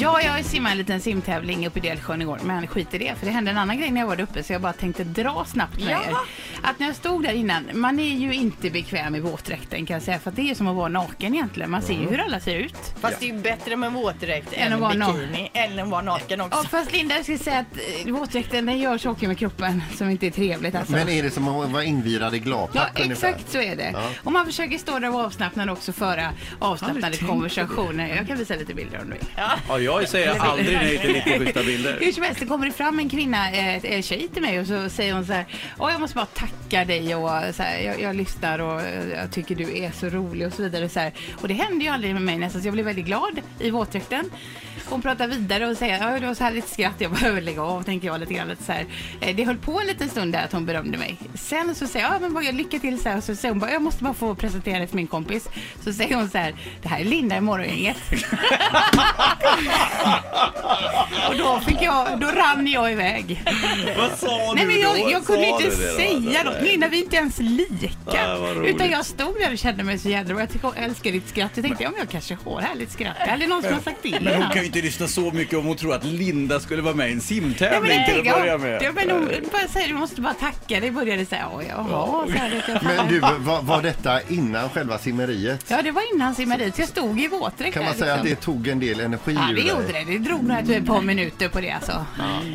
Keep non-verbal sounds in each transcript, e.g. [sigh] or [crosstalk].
Ja, jag simmade en liten simtävling uppe i Delsjön igår, men skit i det. För det hände en annan grej när jag var där uppe, så jag bara tänkte dra snabbt med er. Att när jag stod där innan, man är ju inte bekväm i våtdräkten kan jag säga, för att det är som att vara naken egentligen. Man ser ju hur alla ser ut. Fast det är ju bättre med våtdräkt än vara bikini. Eller att vara naken också. Ja, fast Linda, jag skulle säga att eh, våtdräkten den gör saker med kroppen som inte är trevligt alltså. Men är det som att vara invirad i Ja, gladpack ungefär? exakt så är det. Och man försöker stå där och avslappnad också föra avslappnade konversationer. Jag kan visa lite bilder om du vill. Ja, jag säger aldrig nej till lite schyssta bilder. Hur som helst, det kommer fram en kvinna, eh, en tjej till mig och så säger hon så här, Åh, jag måste bara tacka dig och så här, jag, jag lyssnar och jag tycker du är så rolig och så vidare. Så här. Och det hände ju aldrig med mig nästan, så jag blev väldigt glad i våtdräkten. Hon pratar vidare och säger, ja det var så här lite skratt, jag behöver lägga av, tänker jag lite grann. Lite så här. Eh, Det höll på en liten stund där att hon berömde mig. Sen så säger jag, ja men bara lycka till så här. Och så säger hon bara, jag måste bara få presentera dig för min kompis. Så säger hon så här, det här är Linda i Morgongänget. [laughs] och då fick jag, då rann jag iväg. Vad sa Nej du men jag, då? jag kunde Sa inte du det då? säga något. Linda, vi är inte ens lika. Vad roligt. Utan jag stod där och kände mig så jädra bra. Jag, tycker, jag älskar ditt skratt. Jag tänkte, ja men jag kanske har härligt skratt. Det aldrig någon som har sagt till Men hon kan ju inte lyssna så mycket om hon tror att Linda skulle vara med i en Ja, men simtävling till att jag, börja med. ja, men hon bara säger, du måste bara tacka. Det började säga, ja jaha. Så här, vet jag, Men du, var, var detta innan själva simmeriet? Ja, det var innan simmeriet. Jag stod i våtdräkt Kan man där, säga att det liksom. tog en del energi Ja, ur det gjorde det. Det drog nog ett par minuter på det alltså.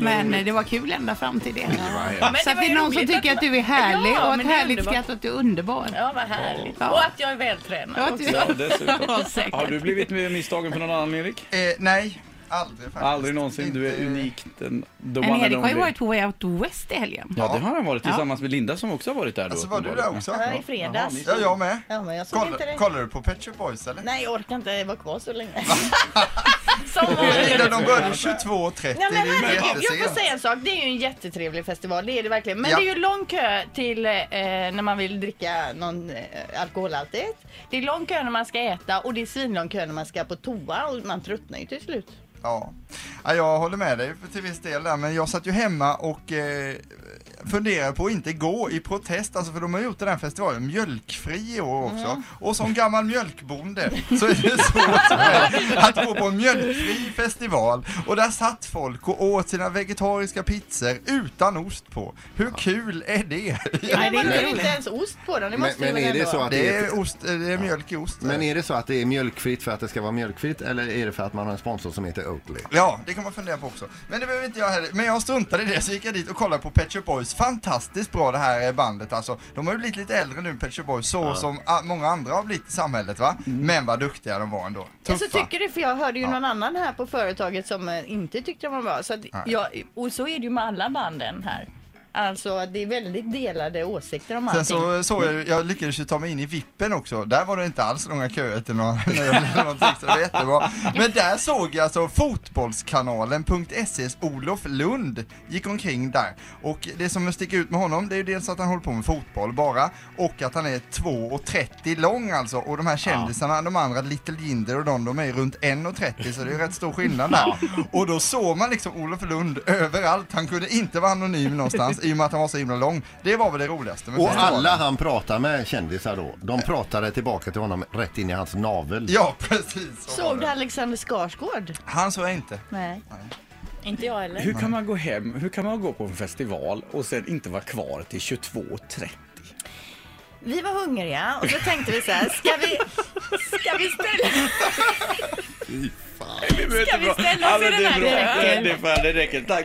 Men eh, det var kul ända fram till det. Men Så att var det ju är någon som roligt tycker att du är härlig Ja, och men ett det är härligt underbart. skratt och att du är underbar. Ja, vad härligt. Ja. Och att jag är vältränad Ja, också. du- Ja, dessutom. Ja, säkert. Har du blivit med misstagen för någon annan Erik? Eh, nej, aldrig faktiskt. Aldrig någonsin. Du är Inte- unik. Den, the Men one and Erik har ju only. varit på Way Out West i helgen. Ja, det har han varit Ja. tillsammans med Linda som också har varit där då. Alltså var du där också? Ja, i fredags. Ja, jag med. Ja, men jag såg Kolla, inte det. kollar du på Pet Shop Boys eller? Nej, jag orkar inte vara kvar så länge. [laughs] [laughs] Som Linda, vanligt. de började 22.30. Ja, men herregud, jag får säga en sak. Det är ju en jättetrevlig festival, det är det verkligen. Men Ja. det är ju lång kö till eh, när man vill dricka någon eh, alkoholhaltigt. Det är lång kö när man ska äta och det är svinlång kö när man ska på toa och man tröttnar ju till slut. Ja. ja, jag håller med dig till viss del där, men jag satt ju hemma och eh, funderade på att inte gå i protest, alltså för de har gjort den här festivalen mjölkfri i år också. Och som gammal mjölkbonde så är det svårt att gå på en mjölkfri festival. Och där satt folk och åt sina vegetariska pizzor utan ost på. Hur kul är det? Nej, det är inte ens ost på den, det Men, måste men väl är det så att Det är, är, ost, det är mjölk i ost. men är det så att det är mjölkfritt för att det ska vara mjölkfritt eller är det för att man har en sponsor som heter Oatly? Ja, det kan man fundera på också. Men det behöver inte jag heller. Men jag struntade i det, så gick jag dit och kollade på Pet Shop Boys. Fantastiskt bra det här bandet alltså. De har ju blivit lite äldre nu, Pet Shop Boys, så som ah, många andra har blivit i samhället va. Men vad duktiga de var ändå. Ja, Tuffa. så tycker du, för jag hörde ju någon annan här på företaget som eh, inte tyckte de var bra. Så att jag, och så är det ju med alla banden här. Alltså det är väldigt delade åsikter om Sen allting. så såg jag, jag lyckades ju ta mig in i vippen också. Där var det inte alls långa köer till någon, [laughs] någonting, så det var jättebra. Men där såg jag alltså fotbollskanalen.ses Olof Lund gick omkring där. Och det som sticker ut med honom, det är ju dels att han håller på med fotboll bara, och att han är 2,30 lång alltså. Och de här kändisarna, de andra, Little Jinder och de, de är runt 1,30 så det är rätt stor skillnad där. Och då såg man liksom Olof Lund överallt. Han kunde inte vara anonym någonstans i och med att han var så himla lång. Det var väl det roligaste med Och alla han pratar med kändisar då, de pratade tillbaka till honom rätt in i hans navel. Ja, precis. så Såg du det. Alexander Skarsgård? Han såg jag inte. Nej. Inte jag heller. Hur kan man gå hem, hur kan man gå på en festival och sen inte vara kvar till 22.30? Vi var hungriga och så tänkte vi så här, ska vi, ska vi ställa... Ska vi ställa oss i den här? Det fan, det räcker. Tack.